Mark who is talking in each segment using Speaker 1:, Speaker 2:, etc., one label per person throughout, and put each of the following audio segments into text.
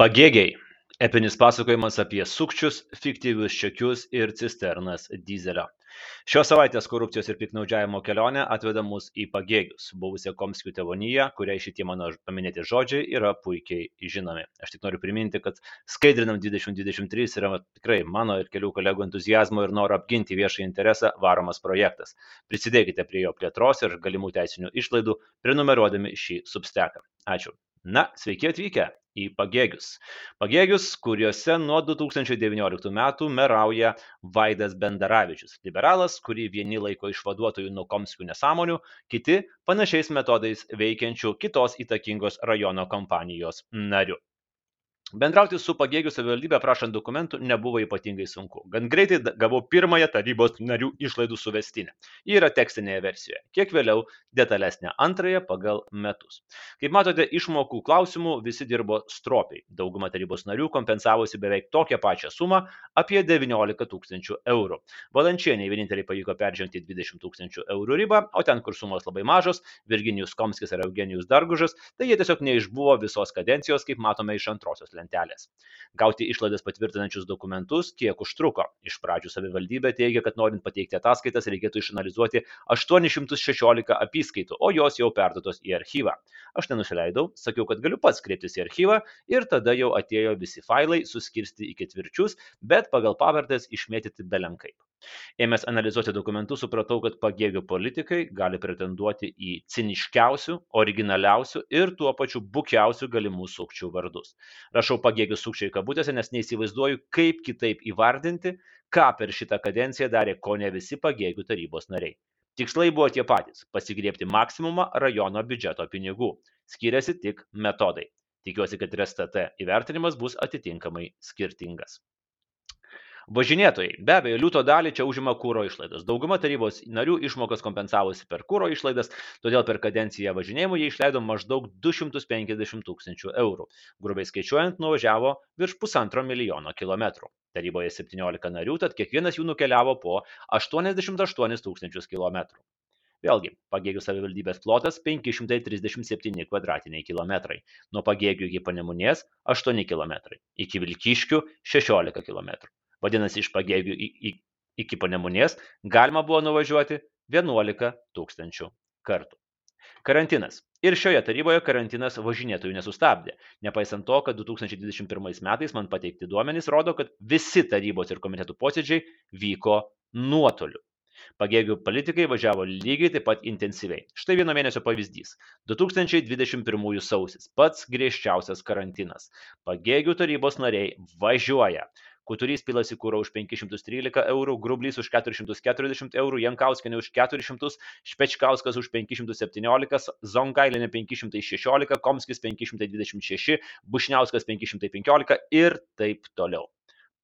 Speaker 1: pagėgiai. Epinis pasakojimas apie sukčius fiktyvius čekius ir cisternas dyzelio. Šios savaitės korupcijos ir piktnaudžiavimo kelionė atveda mus į pagėgius. Buvusią komskių tėvoniją kuriai šitie mano paminėti žodžiai yra puikiai žinomi. Aš tik noriu priminti kad skaidrinam dvidešimt dvidešimt trys yra tikrai mano ir kelių kolegų entuziazmo ir noro apginti viešąjį interesą varomas projektas. Prisidėkite prie jo plėtros ir galimų teisinių išlaidų prenumeruodami šį substeką. Ačiū na sveiki atvykę į pagėgius. Pagėgius kuriuose nuo du tūkstančiai devynioliktų metų merauja vaidas bendaravičius. Liberalas kurį vieni laiko išvaduotoju nuo komskių nesąmonių kiti panašiais metodais veikiančiu kitos įtakingos rajono kompanijos nariu bendrauti su pagėgių savivaldybe prašant dokumentų nebuvo ypatingai sunku. Gan greitai gavau pirmąją tarybos narių išlaidų suvestinę. Ji yra tekstinėje versijoje. Kiek vėliau detalesnę antrąją pagal metus. Kaip matote išmokų klausimu visi dirbo stropiai. Dauguma tarybos narių kompensavosi beveik tokią pačią sumą apie devyniolika tūkstančių eurų. Valančienei vieninteliai pavyko peržengti dvidešimt tūkstančių eurų ribą o ten kur sumos labai mažos virginijus komskis ar eugenijus dargužas tai jie tiesiog neišbuvo visos kadencijos kaip matome iš antrosios lentelės lentelės. Gauti išlaidas patvirtinančius dokumentus kiek užtruko. Iš pradžių savivaldybė teigia, kad norint pateikti ataskaitas reikėtų išanalizuoti 816 apskaitų, o jos jau perduotos į archyvą. Aš nenusileidau, sakiau, kad galiu pats kreiptis į archyvą ir tada jau atėjo visi failai suskirsti į ketvirčius, bet pagal pavardės išmėtyti belenkaip. Ėmęs analizuoti dokumentus, supratau, kad pagėgių politikai gali pretenduoti į ciniškiausių, originaliausių ir tuo pačiu bukiausių galimų sukčių vardus. Rašau pagėgių sukčiai kabutėse, nes neįsivaizduoju, kaip kitaip įvardinti, ką per šitą kadenciją darė ko ne visi pagėgių tarybos nariai. Tikslai buvo tie patys - pasigriepti maksimumą rajono biudžeto pinigų. Skiriasi tik metodai. Tikiuosi, kad ir STT įvertinimas bus atitinkamai skirtingas važinėtojai. Be abejo liūto dalį čia užima kuro išlaidos. Dauguma tarybos narių išmokas kompensavosi per kuro išlaidas todėl per kadenciją važinėjimui jie išleido maždaug du šimtus penkiasdešimt tūkstančių eurų. Grubiai skaičiuojant nuvažiavo virš pusantro milijono kilometrų. Taryboje septyniolika narių tad kiekvienas jų nukeliavo po aštuoniasdešimt aštuonis tūkstančius kilometrų. Vėlgi, pagėgių savivaldybės plotas 537 kvadratiniai kilometrai, nuo pagėgių iki panemunės 8 km, iki Vilkiškių 16 km. Vadinasi, iš pagėgių iki panemunės galima buvo nuvažiuoti 11 tūkstančių kartų. Karantinas. Ir šioje taryboje karantinas važinėtojų nesustabdė. Nepaisant to, kad 2021 metais man pateikti duomenys rodo, kad visi tarybos ir komitetų posėdžiai vyko nuotoliu. Pagėgių politikai važiavo lygiai taip pat intensyviai. Štai vieno mėnesio pavyzdys. 2021 sausis. Pats griežčiausias karantinas. Pagėgių tarybos nariai važiuoja. Kuturys pilasi kūro už 513 eurų, Grublys už 440 eurų, Jankauskienė už 400, Špečkauskas už 517, Zongailinė 516, Komskis 526, Bušniauskas 515 ir taip toliau.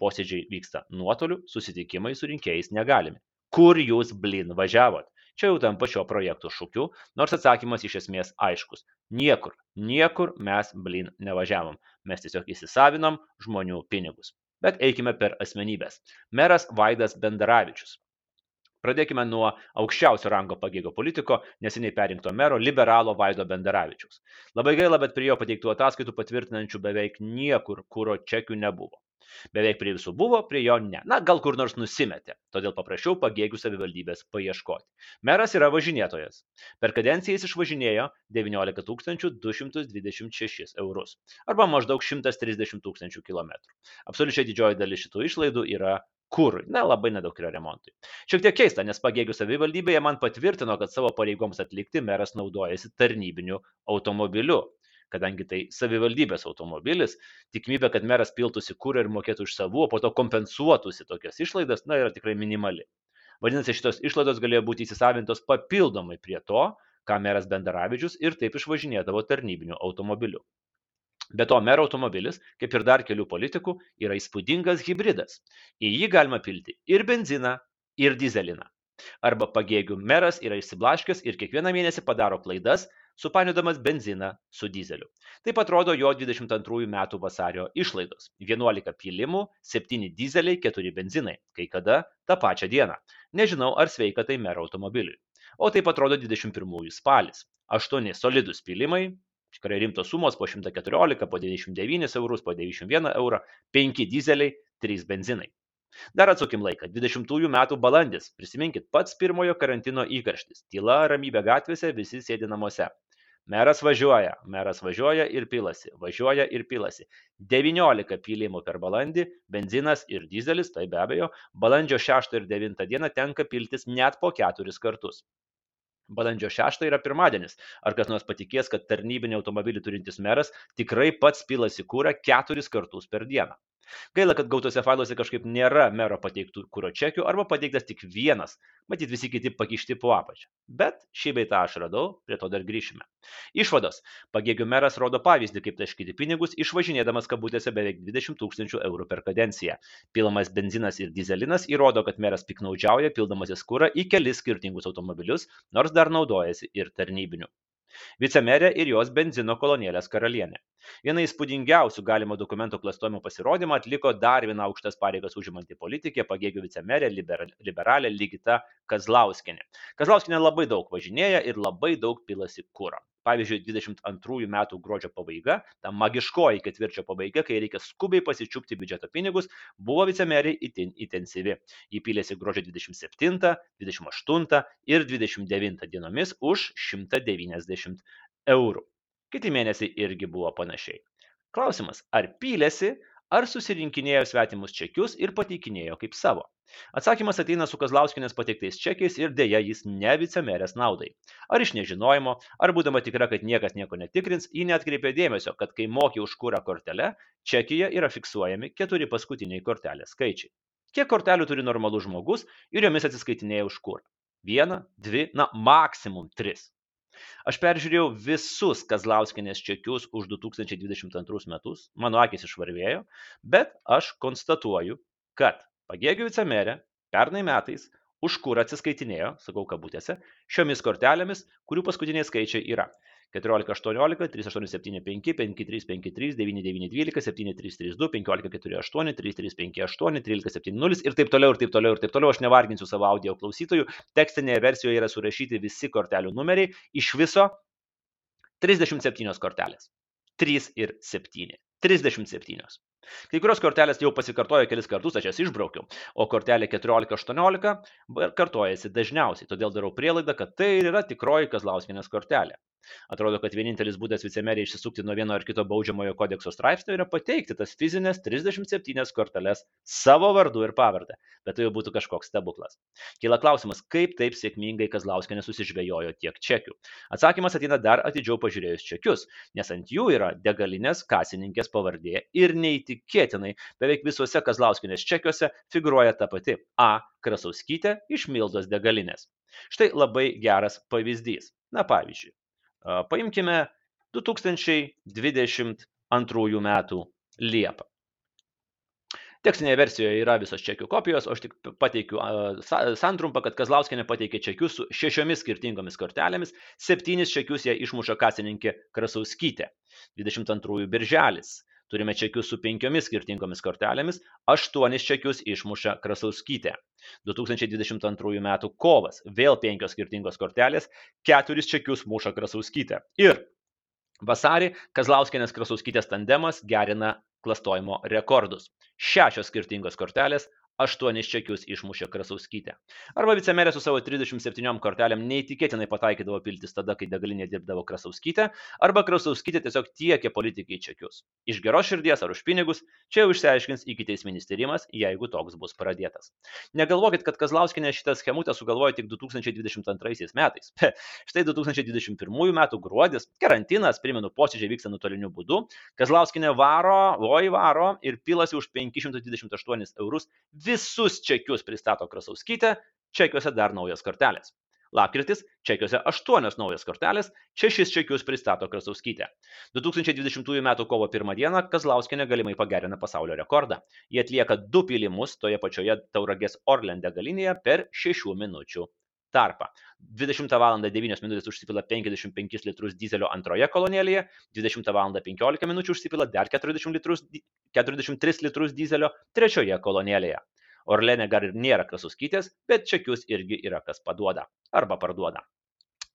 Speaker 1: Posėdžiai vyksta nuotoliu, susitikimai su rinkėjais negalimi. Kur jūs blin važiavot? Čia jau tampa šio projekto šūkiu, nors atsakymas iš esmės aiškus. Niekur, niekur mes blin nevažiavom. Mes tiesiog įsisavinom žmonių pinigus. Bet eikime per asmenybės. Meras Vaidas Bendaravičius. Pradėkime nuo aukščiausio rango pagėgo politiko, neseniai perinkto mero liberalo Vaido Bendaravičiaus. Labai gaila, bet prie jo pateiktų ataskaitų patvirtinančių beveik niekur kūro čekių nebuvo. Beveik prie visų buvo, prie jo ne. Na, gal kur nors nusimetė. Todėl paprašiau pagėgių savivaldybės paieškoti. Meras yra važinėtojas. Per kadenciją jis išvažinėjo 19 226 eurus. Arba maždaug 130 tūkstančių kilometrų. Absoliučiai didžioji dalis šitų išlaidų yra kur, na, labai nedaug yra remontui. Šiek tiek keista, nes pagėgių savivaldybėje man patvirtino, kad savo pareigoms atlikti meras naudojasi tarnybiniu automobiliu kadangi tai savivaldybės automobilis, tikimybė, kad meras piltųsi kūrą ir mokėtų už savų, o po to kompensuotųsi tokias išlaidas, na, yra tikrai minimali. Vadinasi, šitos išlaidos galėjo būti įsisavintos papildomai prie to, ką meras Bendaravičius ir taip išvažinėdavo tarnybiniu automobiliu. Be to, mero automobilis, kaip ir dar kelių politikų, yra įspūdingas hybridas. Į jį galima pilti ir benziną, ir dizeliną. Arba pagėgių meras yra išsiblaškęs ir kiekvieną mėnesį padaro klaidas, supainiodamas benziną su dizeliu. Taip atrodo jo 22 metų vasario išlaidos. 11 pylimų, 7 dizeliai, 4 benzinai, kai kada tą pačią dieną. Nežinau, ar sveika tai mero automobiliui. O taip atrodo 21 spalis. 8 solidus pylimai, Tikrai rimtos sumos po 114, po 99 eurus, po 91 eurą, 5 dizeliai, 3 benzinai. Dar atsukim laiką. 20 metų balandis. Prisiminkit, pats pirmojo karantino įkarštis. Tyla, ramybė gatvėse, visi sėdi namuose. Meras važiuoja, meras važiuoja ir pilasi, važiuoja ir pilasi. 19 pylimų per balandį, benzinas ir dizelis, tai be abejo, balandžio 6 ir 9 dieną tenka piltis net po keturis kartus. Balandžio 6 yra pirmadienis. Ar kas nors patikės, kad tarnybinį automobilį turintis meras tikrai pats pilasi kūrą keturis kartus per dieną? Gaila, kad gautose failuose kažkaip nėra mero pateiktų kūro čekių arba pateiktas tik vienas, matyt visi kiti pakišti po apačią. Bet šį beitą aš radau, prie to dar grįšime. Išvados. Pagėgių meras rodo pavyzdį, kaip taškyti pinigus, išvažinėdamas kabutėse beveik 20 tūkstančių eurų per kadenciją. Pilamas benzinas ir dizelinas įrodo, kad meras piknaudžiauja pildamasis kūrą į kelis skirtingus automobilius, nors dar naudojasi ir tarnybiniu vicemerė ir jos benzino kolonėlės karalienė. Vieną įspūdingiausių galimo dokumento klastojimo pasirodymą atliko dar viena aukštas pareigas užimanti politikė pagėgių vicemerė liberalė ligita kazlauskienė. Kazlauskienė labai daug važinėja ir labai daug pilasi kuro pavyzdžiui dvidešimt antrųjų metų gruodžio pabaiga ta magiškoji ketvirčio pabaiga kai reikia skubiai pasičiupti biudžeto pinigus buvo vicemerei itin intensyvi. Ji pylėsi gruodžio dvidešimt septintą dvidešimt aštuntą ir dvidešimt devintą dienomis už šimtą devyniasdešimt eurų. Kiti mėnesiai irgi buvo panašiai. Klausimas ar pylėsi ar susirinkinėjo svetimus čekius ir pateikinėjo kaip savo. Atsakymas ateina su Kazlauskinės pateiktais čekiais ir dėja jis ne vicemerės naudai. Ar iš nežinojimo, ar būdama tikra, kad niekas nieko netikrins, ji netkreipė dėmesio, kad kai mokė už kūrą kortelę, čekyje yra fiksuojami keturi paskutiniai kortelės skaičiai. Kiek kortelių turi normalus žmogus ir jomis atsiskaitinėja už kūrą? Vieną, dvi, na maksimum tris. Aš peržiūrėjau visus Kazlauskinės čekius už 2022 metus, mano akis išvarvėjo, bet aš konstatuoju, kad pagėgių vicemerė pernai metais už kurą atsiskaitinėjo, sakau kabutėse, šiomis kortelėmis, kurių paskutiniai skaičiai yra 14 18 3875 5353 9912 7332 1548 3358 1370 ir taip toliau ir taip toliau ir taip toliau. Aš nevarginsiu savo audio klausytojų. Tekstinėje versijoje yra surašyti visi kortelių numeriai. Iš viso 37 kortelės. 3 ir 7. 37. Kai kurios kortelės jau pasikartojo kelis kartus, aš jas išbraukiau, o kortelė 14-18 kartojasi dažniausiai, todėl darau prielaidą, kad tai ir yra tikroji Kazlauskinės kortelė. Atrodo, kad vienintelis būdas vicemerė išsisukti nuo vieno ar kito baudžiamojo kodekso straipsnio yra pateikti tas fizinės 37 korteles savo vardu ir pavardę. Bet tai jau būtų kažkoks stebuklas. Kyla klausimas, kaip taip sėkmingai Kazlauskinė susižvėjojo tiek čekių. Atsakymas ateina dar atidžiau pažiūrėjus čekius, nes ant jų yra degalinės kasininkės pavardė ir neįtikėtinai beveik visuose Kazlauskinės čekiuose figuruoja ta pati A. Krasauskytė iš Mildos degalinės. Štai labai geras pavyzdys. Na pavyzdžiui, Paimkime 2022 metų Liepą. Tekstinėje versijoje yra visos čekių kopijos, o aš tik pateikiu santrumpą, kad Kazlauskinė pateikė čekius su šešiomis skirtingomis kortelėmis, septynis čekius ją išmuša kasininkė Krasauskytė. 22 birželis. Turime čekius su penkiomis skirtingomis kortelėmis, aštuonis čekius išmuša Krasauskytė. 2022 m. kovas, vėl penkios skirtingos kortelės, keturis čekius muša Krasauskytė. Ir vasarį Kazlauskinės Krasauskytės tandemas gerina klastojimo rekordus. Šešios skirtingos kortelės, aštuonis čekius išmušė Krasauskytė. Arba vicemerė su savo 37 kortelėm neįtikėtinai pataikydavo piltis tada, kai degalinė dirbdavo Krasauskytė, arba Krasauskytė tiesiog tiekė politikai čekius. Iš geros širdies ar už pinigus, čia jau išsiaiškins iki teisminis tyrimas, jeigu toks bus pradėtas. Negalvokit, kad Kazlauskinė šitą schemutę sugalvojo tik 2022 metais. Štai 2021 m. gruodis, karantinas, primenu, posėdžiai vyksta nuotoliniu būdu, Kazlauskinė varo, oi varo ir pilasi už 528 eurus visus čekius pristato Krasauskytė, čekiuose dar naujas kortelės. Lapkritis, čekiuose aštuonios naujos kortelės, šešis čekius pristato Krasauskytė. 2020 m. kovo 1 d. Kazlauskinė galimai pagerina pasaulio rekordą. Jie atlieka du pylimus toje pačioje Tauragės Orlen degalinėje per 6 minučių tarpą. 20 val. 9 minutės užsipila 55 litrus dizelio antroje kolonėlėje, 20 val. 15 minučių užsipila dar 40 litrus, 43 litrus dizelio trečioje kolonėlėje. Orlenė gar ir nėra krasuskytės, bet čekius irgi yra kas paduoda arba parduoda.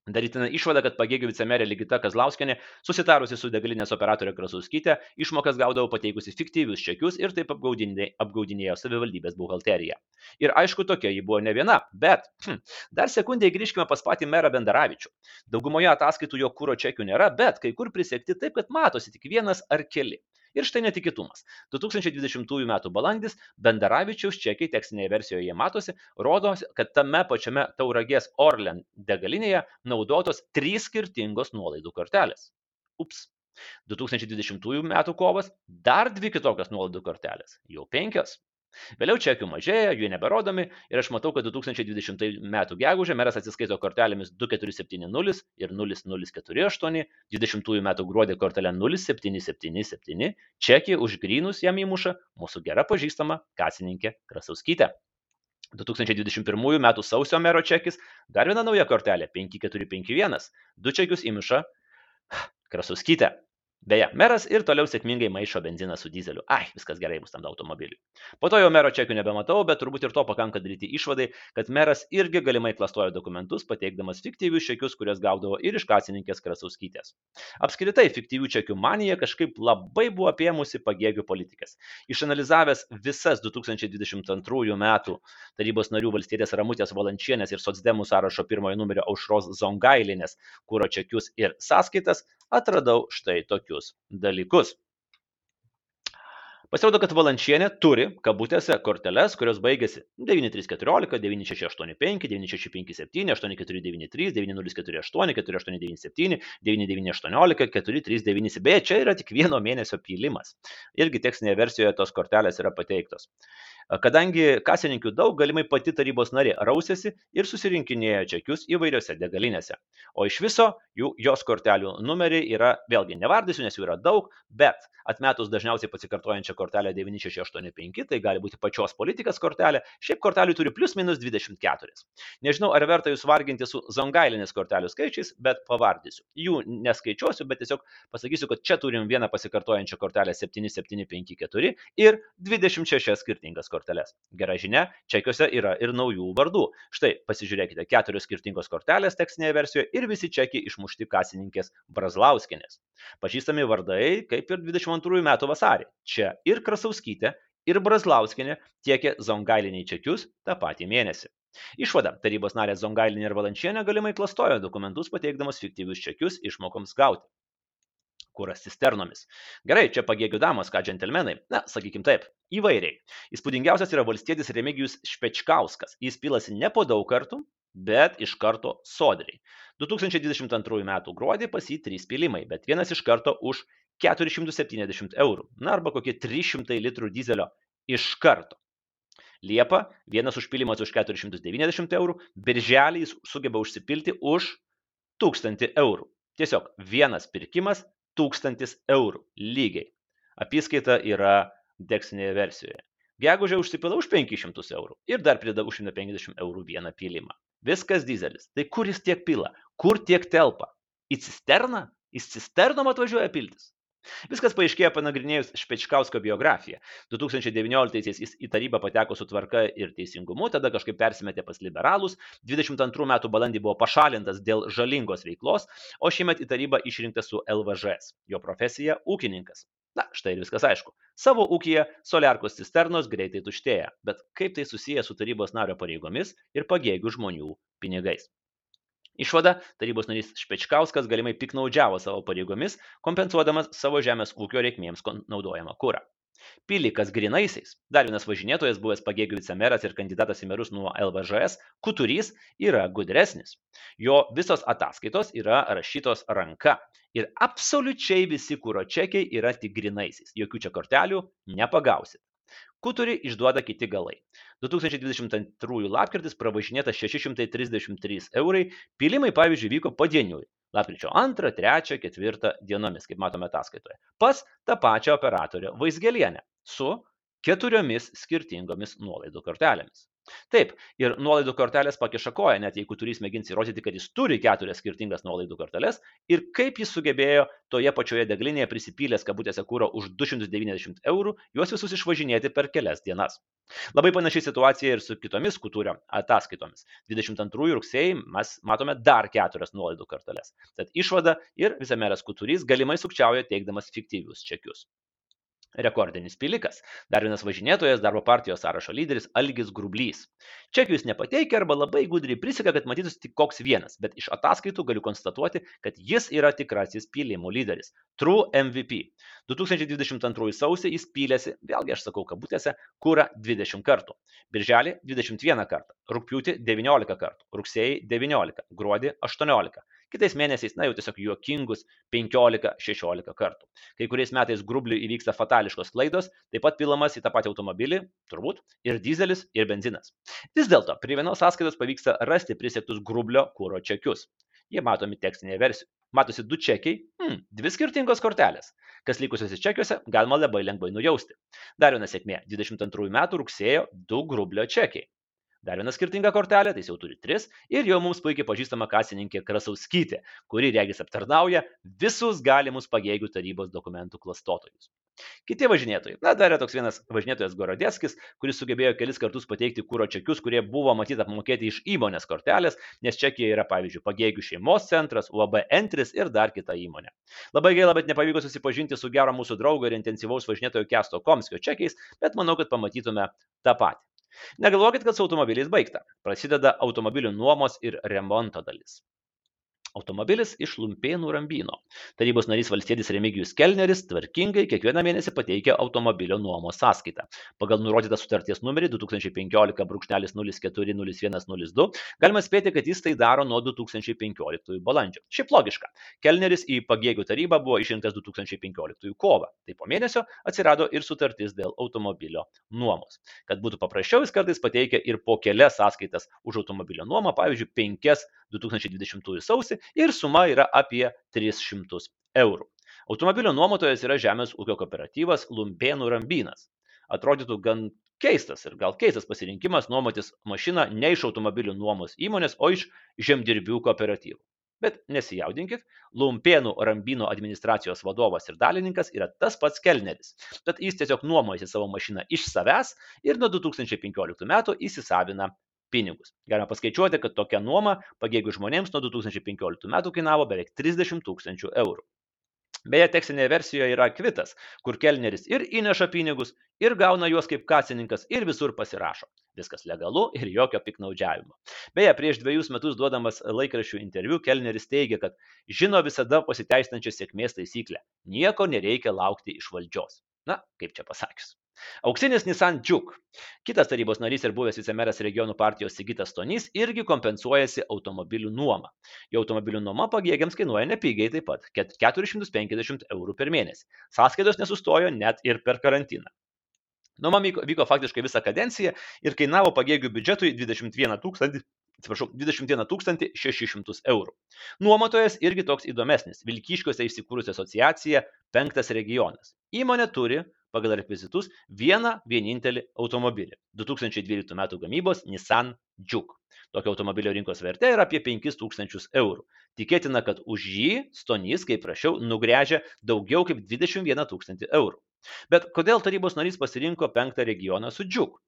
Speaker 1: Darytina išvada, kad pagėgių vicemerė Ligita Kazlauskenė, susitarusi su degalinės operatorė Krasūskytė, išmokas gaudavo pateikusi fiktyvius čekius ir taip apgaudinėjo savivaldybės buhalteriją. Ir aišku, tokia ji buvo ne viena, bet hm, dar sekundėje grįžkime pas patį merą Bendaravičių. Daugumoje ataskaitų jo kūro čekių nėra, bet kai kur prisiekti taip, kad matosi tik vienas ar keli. Ir štai netikėtumas. 2020 m. balandis Bendaravičiaus čekiai tekstinėje versijoje matosi, rodo, kad tame pačiame Tauragės Orlen degalinėje naudotos trys skirtingos nuolaidų kortelės. Ups. 2020 m. kovas dar dvi kitokios nuolaidų kortelės. Jau penkios. Vėliau čekių mažėja, jų neberodomi ir aš matau, kad 2020 m. gegužę meras atsiskaito kortelėmis 2470 ir 0048, 20 m. gruodį kortelę 0777, čekį už grynus jam įmuša mūsų gera pažįstama kasininkė Krasauskytė. 2021 m. sausio mero čekis, dar viena nauja kortelė 5451, du čekius įmuša Krasauskytė. Beje, meras ir toliau sėkmingai maišo benziną su dizeliu. Ai, viskas gerai bus tam automobiliui. Po to jau mero čekių nebematau, bet turbūt ir to pakanka daryti išvadai, kad meras irgi galimai klastojo dokumentus, pateikdamas fiktyvius čekius, kurias gaudavo ir iš kasininkės Krasauskytės. Apskritai, fiktyvių čekių manija kažkaip labai buvo apėmusi pagėgių politikas. Išanalizavęs visas 2022 m. tarybos narių valstybės Ramutės Valančienės ir Sotsdemų sąrašo pirmojo numerio aušros Zongailinės kūro čekius ir sąskaitas, atradau štai tokius dalykus. Pasirodo, kad Valančienė turi, kabutėse, korteles, kurios baigėsi 9314, 9685, 9657, 8493, 9048, 4897, 9918, 4397. Beje, čia yra tik vieno mėnesio pylimas. Irgi tekstinėje versijoje tos kortelės yra pateiktos. Kadangi kasininkių daug, galimai pati tarybos narė rausėsi ir susirinkinėjo čekius įvairiose degalinėse. O iš viso jų, jos kortelių numeriai yra, vėlgi nevardysiu, nes jų yra daug, bet atmetus dažniausiai pasikartojančią kortelę 9685, tai gali būti pačios politikas kortelė, šiaip kortelių turi plus minus 24. Nežinau, ar verta jūs varginti su zongailinės kortelių skaičiais, bet pavardysiu. Jų neskaičiuosiu, bet tiesiog pasakysiu, kad čia turim vieną pasikartojančią kortelę 7754 ir 26 skirtingas korteles korteles. Gera žinia, čekiuose yra ir naujų vardų. Štai, pasižiūrėkite, keturios skirtingos kortelės tekstinėje versijoje ir visi čekiai išmušti kasininkės Brazlauskinės. Pažįstami vardai kaip ir 22 metų vasarį. Čia ir Krasauskytė, ir Brazlauskinė tiekė zongailiniai čekius tą patį mėnesį. Išvada - tarybos narės Zongailinė ir Valančienė galimai klastojo dokumentus pateikdamas fiktyvius čekius išmokoms gauti kuras cisternomis. Gerai, čia pagėgių damos, ką džentelmenai. Na, sakykim taip, įvairiai. Įspūdingiausias yra valstietis Remigijus Špečkauskas. Jis pilasi ne po daug kartų, bet iš karto sodriai. 2022 m. gruodį pas jį trys pilimai, bet vienas iš karto už 470 eurų. Na arba kokie 300 litrų dizelio iš karto. Liepa vienas užpilimas už 490 eurų, birželį jis sugeba užsipilti už 1000 eurų. Tiesiog vienas pirkimas tūkstantis eurų lygiai. Apyskaita yra deksinėje versijoje. Gegužė užsipila už 500 eurų ir dar prideda už 150 eurų vieną pylimą. Viskas dizelis. Tai kur jis tiek pila? Kur tiek telpa? Į cisterną? Į cisternom atvažiuoja piltis. Viskas paaiškėjo panagrinėjus Špečkausko biografiją. 2019-aisiais jis į tarybą pateko su tvarka ir teisingumu, tada kažkaip persimetė pas liberalus, 22 metų balandį buvo pašalintas dėl žalingos veiklos, o šiemet į tarybą išrinktas su LVŽS. Jo profesija - ūkininkas. Na, štai ir viskas aišku. Savo ūkiją soliarkos cisternos greitai tuštėja, bet kaip tai susiję su tarybos nario pareigomis ir pagėgių žmonių pinigais? Išvada - tarybos narys Špečkauskas galimai piknaudžiavo savo pareigomis, kompensuodamas savo žemės ūkio reikmėms naudojamą kūrą. Pilikas grinaisiais, dar vienas važinėtojas, buvęs pagėgių vicemeras ir kandidatas į merus nuo LVŽS, Kuturys yra gudresnis. Jo visos ataskaitos yra rašytos ranka ir absoliučiai visi kūro čekiai yra tik grinaisiais. Jokių čia kortelių nepagausit. Kuturį išduoda kiti galai. 2022 lapkritis pravažinėta 633 eurai, pilimai pavyzdžiui vyko padieniui. Lapkričio 2, 3, 4 dienomis, kaip matome ataskaitoje. Pas tą pačią operatorę Vaisgelienę su keturiomis skirtingomis nuolaidų kortelėmis. Taip, ir nuolaidų kortelės pakiša koją, net jeigu turys mėgins įrodyti, kad jis turi keturias skirtingas nuolaidų korteles ir kaip jis sugebėjo toje pačioje deglinėje prisipylęs kabutėse kūro už 290 eurų juos visus išvažinėti per kelias dienas. Labai panaši situacija ir su kitomis kutūrio ataskaitomis. 22 rugsėjai mes matome dar keturias nuolaidų korteles. Tad išvada ir vicemeras kuturys galimai sukčiauja teikdamas fiktyvius čekius rekordinis pilikas. Dar vienas važinėtojas darbo partijos sąrašo lyderis algis grublys. Čekių jis nepateikia arba labai gudriai priseka kad matytųsi tik koks vienas bet iš ataskaitų galiu konstatuoti kad jis yra tikrasis pylimų lyderis. True mvp 2022 sausį jis pylėsi vėlgi aš sakau kabutėse kurą 20 kartų. Birželį 21 kartą rugpjūtį 19 kartų rugsėjį 19 gruodį 18 kitais mėnesiais, na jau tiesiog juokingus 15-16 kartų. Kai kuriais metais grubliui įvyksta fatališkos klaidos, taip pat pilamas į tą patį automobilį, turbūt, ir dizelis, ir benzinas. Vis dėlto, prie vienos sąskaitos pavyksta rasti prisiektus grublio kūro čekius. Jie matomi tekstinėje versijoje. Matosi du čekiai, hmm, dvi skirtingos kortelės. Kas likusiuose čekiuose galima labai lengvai nujausti. Dar viena sėkmė - 22 metų rugsėjo du grublio čekiai. Dar viena skirtinga kortelė, tai jis jau turi tris, ir jau mums puikiai pažįstama kasininkė Krasauskytė, kuri regis aptarnauja visus galimus pagėgių tarybos dokumentų klastotojus. Kiti važinėtojai. Na, dar yra toks vienas važinėtojas Gorodėskis, kuris sugebėjo kelis kartus pateikti kūro čekius, kurie buvo matyti apmokėti iš įmonės kortelės, nes čekija yra, pavyzdžiui, pagėgių šeimos centras, UAB Entris ir dar kita įmonė. Labai gaila, bet nepavyko susipažinti su gero mūsų draugo ir intensyvaus važinėtojo Kesto Komskio čekiais, bet manau, kad pamatytume tą patį. Negalvokit, kad su automobiliais baigta. Prasideda automobilių nuomos ir remonto dalis. Automobilis iš Lumpėnų Rambino. Tarybos narys valstietis Remigijus Kelneris tvarkingai kiekvieną mėnesį pateikia automobilio nuomos sąskaitą. Pagal nurodytą sutarties numerį 2015-040102 galima spėti, kad jis tai daro nuo 2015 balandžio. Šiaip logiška. Kelneris į pagėgių tarybą buvo išrinktas 2015 kovą. Tai po mėnesio atsirado ir sutartis dėl automobilio nuomos. Kad būtų paprasčiau, jis kartais pateikia ir po kelias sąskaitas už automobilio nuomą, pavyzdžiui, 5 2020 sausį ir suma yra apie 300 eurų. Automobilio nuomotojas yra Žemės ūkio kooperatyvas Lumpėnų Rambynas. Atrodytų gan keistas ir gal keistas pasirinkimas nuomotis mašiną ne iš automobilių nuomos įmonės, o iš žemdirbių kooperatyvų. Bet nesijaudinkit, Lumpėnų Rambino administracijos vadovas ir dalininkas yra tas pats Kelneris. Tad jis tiesiog nuomojasi savo mašiną iš savęs ir nuo 2015 metų įsisavina pinigus. Galima paskaičiuoti, kad tokia nuoma pagėgių žmonėms nuo 2015 metų kainavo beveik 30 tūkstančių eurų. Beje, tekstinėje versijoje yra kvitas, kur kelneris ir įneša pinigus, ir gauna juos kaip kasininkas, ir visur pasirašo. Viskas legalu ir jokio piknaudžiavimo. Beje, prieš dviejus metus duodamas laikraščių interviu, kelneris teigia, kad žino visada pasiteisinančią sėkmės taisyklę - nieko nereikia laukti iš valdžios. Na, kaip čia pasakius. Auksinis Nissan Džiuk. Kitas tarybos narys ir buvęs vicemeras regionų partijos Sigitas Tonys irgi kompensuojasi automobilių nuomą. Jo automobilių nuoma pagėgiams kainuoja nepigiai taip pat - 450 eurų per mėnesį. Sąskaitos nesustojo net ir per karantiną. Nuoma vyko faktiškai visą kadenciją ir kainavo pagėgių biudžetui 21 tūkstantį. Atsiprašau, 21 600 eurų. Nuomotojas irgi toks įdomesnis - Vilkyškiuose įsikūrusi asociacija Penktas regionas. Įmonė turi pagal rekvizitus vieną vienintelį automobilį - 2012 m. gamybos Nissan Juke. Tokio automobilio rinkos vertė yra apie 5000 eurų. Tikėtina, kad už jį Stonys, kaip prašiau, nugrėžė daugiau kaip 21 tūkstantį eurų. Bet kodėl tarybos narys pasirinko penktą regioną su Juke?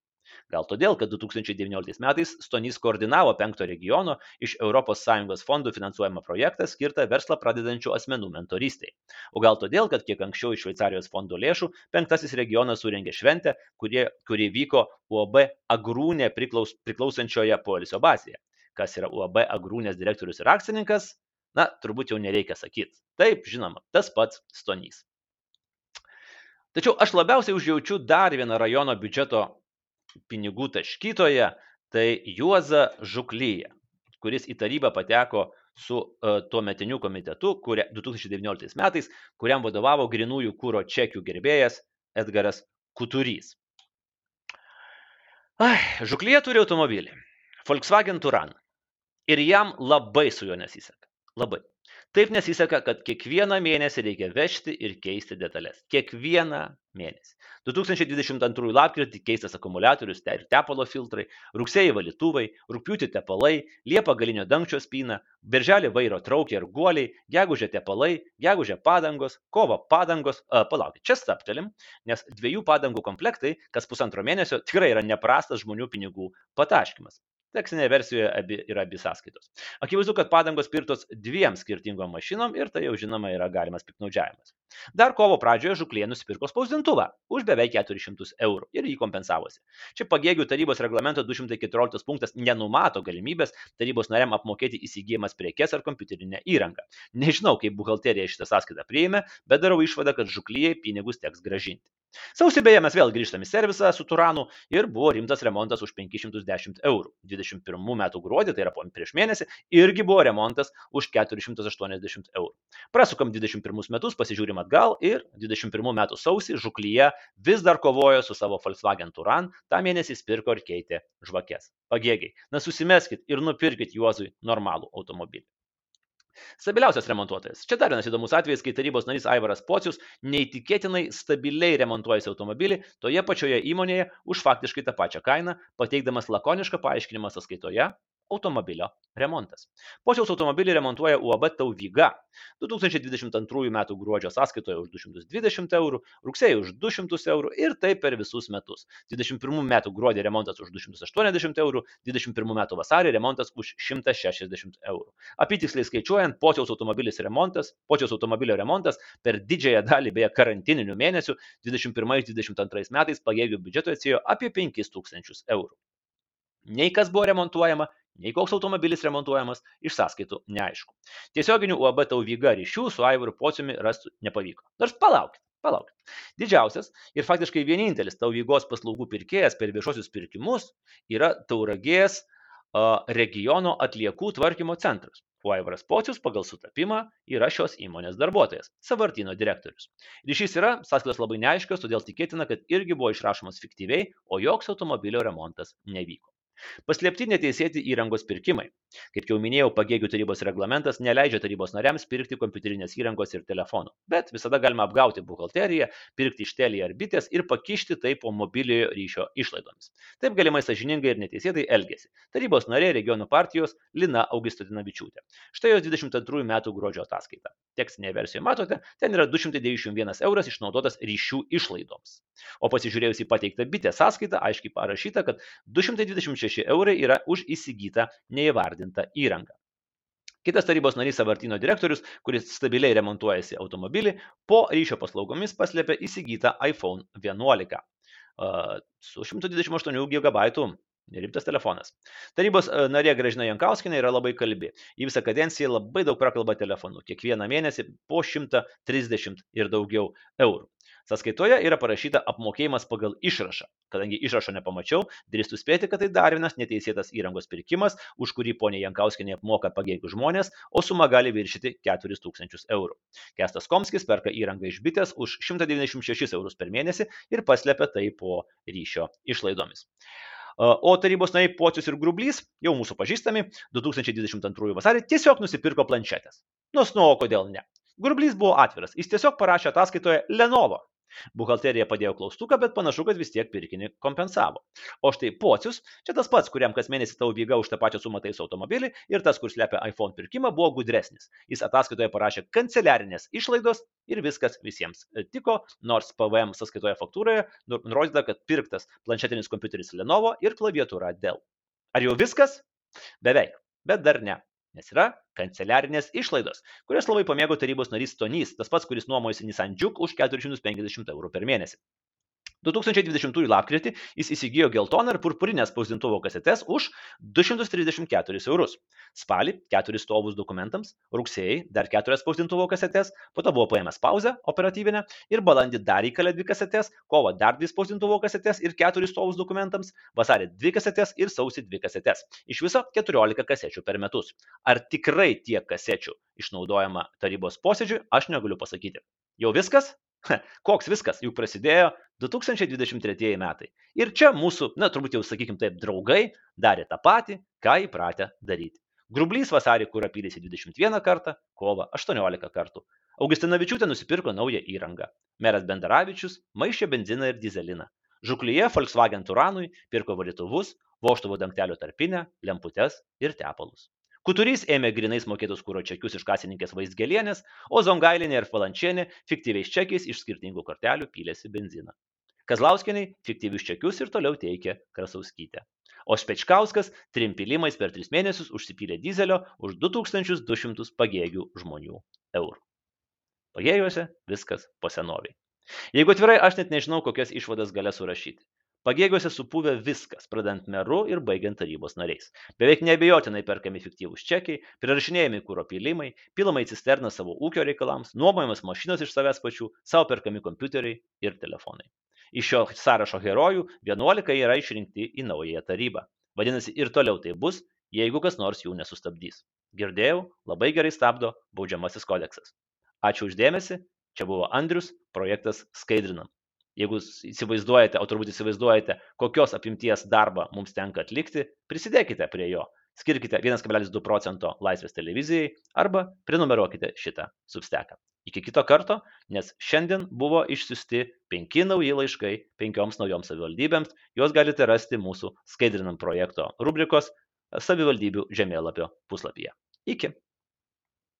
Speaker 1: Gal todėl, kad 2019 metais Stonys koordinavo penkto regiono iš ES fondų finansuojamą projektą skirtą verslą pradedančių asmenų mentorystai. O gal todėl, kad kiek anksčiau iš Šveicarijos fondo lėšų penktasis regionas surengė šventę, kurie, kuri vyko UAB Agrūnė priklaus, priklausančioje polisio bazėje. Kas yra UAB Agrūnės direktorius ir akcininkas? Na, turbūt jau nereikia sakyti. Taip, žinoma, tas pats Stonys. Tačiau aš labiausiai užjaučiu dar vieną rajono biudžeto pinigų taškytoją, tai Juozą Žuklyje, kuris į tarybą pateko su uh, tuo metiniu komitetu, kuria, 2019 metais, kuriam vadovavo grinųjų kūro čekių gerbėjas Edgaras Kuturys. Ai, Žuklyje turi automobilį. Volkswagen Turan. Ir jam labai su juo nesiseka. Labai. Taip nesiseka, kad kiekvieną mėnesį reikia vežti ir keisti detalės. Kiekvieną mėnesį. 2022 lapkritį keistas akumuliatorius ir tepalo filtrai, rugsėjai valytuvai, rūpiutį tepalai, liepa galinio dangčio spyna, birželį vairo traukia ir guoliai, gegužė tepalai, gegužė padangos, kova padangos, a, palaukit, čia staptelim, nes dviejų padangų komplektai kas pusantro mėnesio tikrai yra neprastas žmonių pinigų pataškimas. Tekstinėje versijoje abi, yra abi sąskaitos. Akivaizdu, kad padangos pirtos dviem skirtingom mašinom ir tai jau žinoma yra galimas piknaudžiavimas. Dar kovo pradžioje žuklė nusipirko spausdintuvą už beveik 400 eurų ir jį kompensavosi. Čia pagėgių tarybos reglamento 214 punktas nenumato galimybės tarybos nariam apmokėti įsigijimas prekes ar kompiuterinę įrangą. Nežinau, kaip buhalterija šitą sąskaitą priėmė, bet darau išvadą, kad žuklyje pinigus teks gražinti. Sausį beje mes vėl grįžtame į servisą su Turanu ir buvo rimtas remontas už 510 eurų. 21 metų gruodį, tai yra prieš mėnesį, irgi buvo remontas už 480 eurų. Prasukam 21 metus, pasižiūrim atgal ir 21 metų sausį žuklyje vis dar kovojo su savo Volkswagen Turan, tą mėnesį spirko ir keitė žvakes. Pagėgiai, na susimeskit ir nupirkit Juozui normalų automobilį. Stabiliausias remontuotojas. Čia dar vienas įdomus atvejis, kai tarybos narys Aivaras Pocius neįtikėtinai stabiliai remontuojasi automobilį toje pačioje įmonėje už faktiškai tą pačią kainą, pateikdamas lakonišką paaiškinimą sąskaitoje automobilio remontas. Pociaus automobilį remontuoja UAB Tauvyga. 2022 m. gruodžio sąskaitoje už 220 eurų, rugsėjai už 200 eurų ir taip per visus metus. 21 m. gruodį remontas už 280 eurų, 21 m. vasarį remontas už 160 eurų. Apitiksliai skaičiuojant, Pociaus automobilis remontas, Pociaus automobilio remontas per didžiąją dalį beje karantininių mėnesių 21-22 metais pagėgių biudžeto atsijo apie 5000 eurų. Nei kas buvo remontuojama, nei koks automobilis remontuojamas, iš sąskaitų neaišku. Tiesioginių UAB tauvyga ryšių su Aivaru Pociumi rasti nepavyko. Nors palaukit, palaukit. Didžiausias ir faktiškai vienintelis tauvygos paslaugų pirkėjas per viešosius pirkimus yra Tauragės regiono atliekų tvarkymo centras. O Aivaras Pocius pagal sutapimą yra šios įmonės darbuotojas, savartino direktorius. Ryšys yra, sąskaitos labai neaiškios, todėl tikėtina, kad irgi buvo išrašomas fiktyviai, o joks automobilio remontas nevyko. Paslėpti neteisėti įrangos pirkimai. Kaip jau minėjau, pagėgių tarybos reglamentas neleidžia tarybos nariams pirkti kompiuterinės įrangos ir telefonų, bet visada galima apgauti buhalteriją, pirkti iš telį ar bitės ir pakišti tai po mobiliojo ryšio išlaidomis. Taip galimai sažiningai ir neteisėtai elgesi. Tarybos narė regionų partijos Lina Augustinavičiūtė. Štai jos 22 metų gruodžio ataskaita. Tekstinėje versijoje matote, ten yra 291 euras išnaudotas ryšių išlaidoms. O pasižiūrėjus į pateiktą bitę sąskaitą, aiškiai parašyta, kad 226 6 eurai yra už įsigytą neįvardintą įrangą. Kitas tarybos narys Savartino direktorius, kuris stabiliai remontuojasi automobilį, po ryšio paslaugomis paslėpė įsigytą iPhone 11 su 128 GB Rimtas telefonas. Tarybos narė Gražina Jankauskinė yra labai kalbi. Į visą kadenciją labai daug prakalba telefonu. Kiekvieną mėnesį po 130 ir daugiau eurų. Sąskaitoje yra parašyta apmokėjimas pagal išrašą. Kadangi išrašo nepamačiau, drįstu spėti, kad tai dar vienas neteisėtas įrangos pirkimas, už kurį ponė Jankauskinė apmoka pagėgių žmonės, o suma gali viršyti 4000 eurų. Kestas Komskis perka įrangą iš bitės už 196 eurus per mėnesį ir paslepia tai po ryšio išlaidomis. O tarybos nariai Pocius ir Grublys, jau mūsų pažįstami, 2022 vasarį tiesiog nusipirko planšetės. Nors nu, o kodėl ne? Grublys buvo atviras, jis tiesiog parašė ataskaitoje Lenovo Buhalterija padėjo klaustuką, bet panašu, kad vis tiek pirkinį kompensavo. O štai pocius, čia tas pats, kuriam kas mėnesį tau vyga už tą pačią sumą taiso automobilį ir tas, kur slepia iPhone pirkimą, buvo gudresnis. Jis ataskaitoje parašė kanceliarinės išlaidos ir viskas visiems tiko, nors PVM sąskaitoje faktūroje nurodyta, kad pirktas planšetinis kompiuteris Lenovo ir klaviatūra Dell. Ar jau viskas? Beveik, bet dar ne nes yra kanceliarinės išlaidos, kurias labai pamėgo tarybos narys Tonys, tas pats, kuris nuomojasi Nissan Juke už 450 eurų per mėnesį. 2020 lapkritį jis įsigijo geltoną ir purpurinę spausdintuvo kasetes už 234 eurus. Spalį 4 stovus dokumentams, rugsėjai dar 4 spausdintuvo kasetes, po to buvo paėmęs pauzę operatyvinę ir balandį dar įkalė 2 kasetes, kovo dar 2 spausdintuvo kasetes ir 4 stovus dokumentams, vasarį 2 kasetes ir sausį 2 kasetes. Iš viso 14 kasečių per metus. Ar tikrai tiek kasečių išnaudojama tarybos posėdžiui, aš negaliu pasakyti. Jau viskas? Koks viskas, juk prasidėjo 2023 metai. Ir čia mūsų, na turbūt jau sakykim taip, draugai darė tą patį, ką įpratę daryti. Grublys vasarį kurą pylėsi 21 kartą, kovą 18 kartų. Augustinavičiūtė nusipirko naują įrangą. Meras Bendaravičius maišė benziną ir dizeliną. Žuklyje Volkswagen Turanui pirko valytuvus, voštuvo dangtelio tarpinę, lemputes ir tepalus. Kuturys ėmė grinais mokėtus kūro čekius iš kasininkės Vaizgelienės, o Zongailinė ir Falančienė fiktyviais čekiais iš skirtingų kortelių pylėsi benziną. Kazlauskieniai fiktyvius čekius ir toliau teikė Krasauskytė. O Spečkauskas trim pilimais per tris mėnesius užsipylė dizelio už 2200 pagėgių žmonių eurų. Pagėgiuose viskas po senoviai. Jeigu atvirai, aš net nežinau, kokias išvadas galę surašyti. Pagėgiuose supuvę viskas, pradant meru ir baigiant tarybos nariais. Beveik neabejotinai perkami fiktyvūs čekiai, prirašinėjami kūro pilimai, pilama į cisterną savo ūkio reikalams, nuomojamas mašinos iš savęs pačių, savo perkami kompiuteriai ir telefonai. Iš šio sąrašo herojų 11 yra išrinkti į naująją tarybą. Vadinasi, ir toliau tai bus, jeigu kas nors jų nesustabdys. Girdėjau, labai gerai stabdo baudžiamasis kodeksas. Ačiū uždėmesi, čia buvo Andrius, projektas Skaidrinam. Jeigu įsivaizduojate, o turbūt įsivaizduojate, kokios apimties darbą mums tenka atlikti, prisidėkite prie jo. Skirkite 1,2 procento laisvės televizijai arba prenumeruokite šitą substeką. Iki kito karto, nes šiandien buvo išsiusti penki nauji laiškai penkioms naujoms savivaldybėms, juos galite rasti mūsų skaidrinam projekto rubrikos savivaldybių žemėlapio puslapyje. Iki.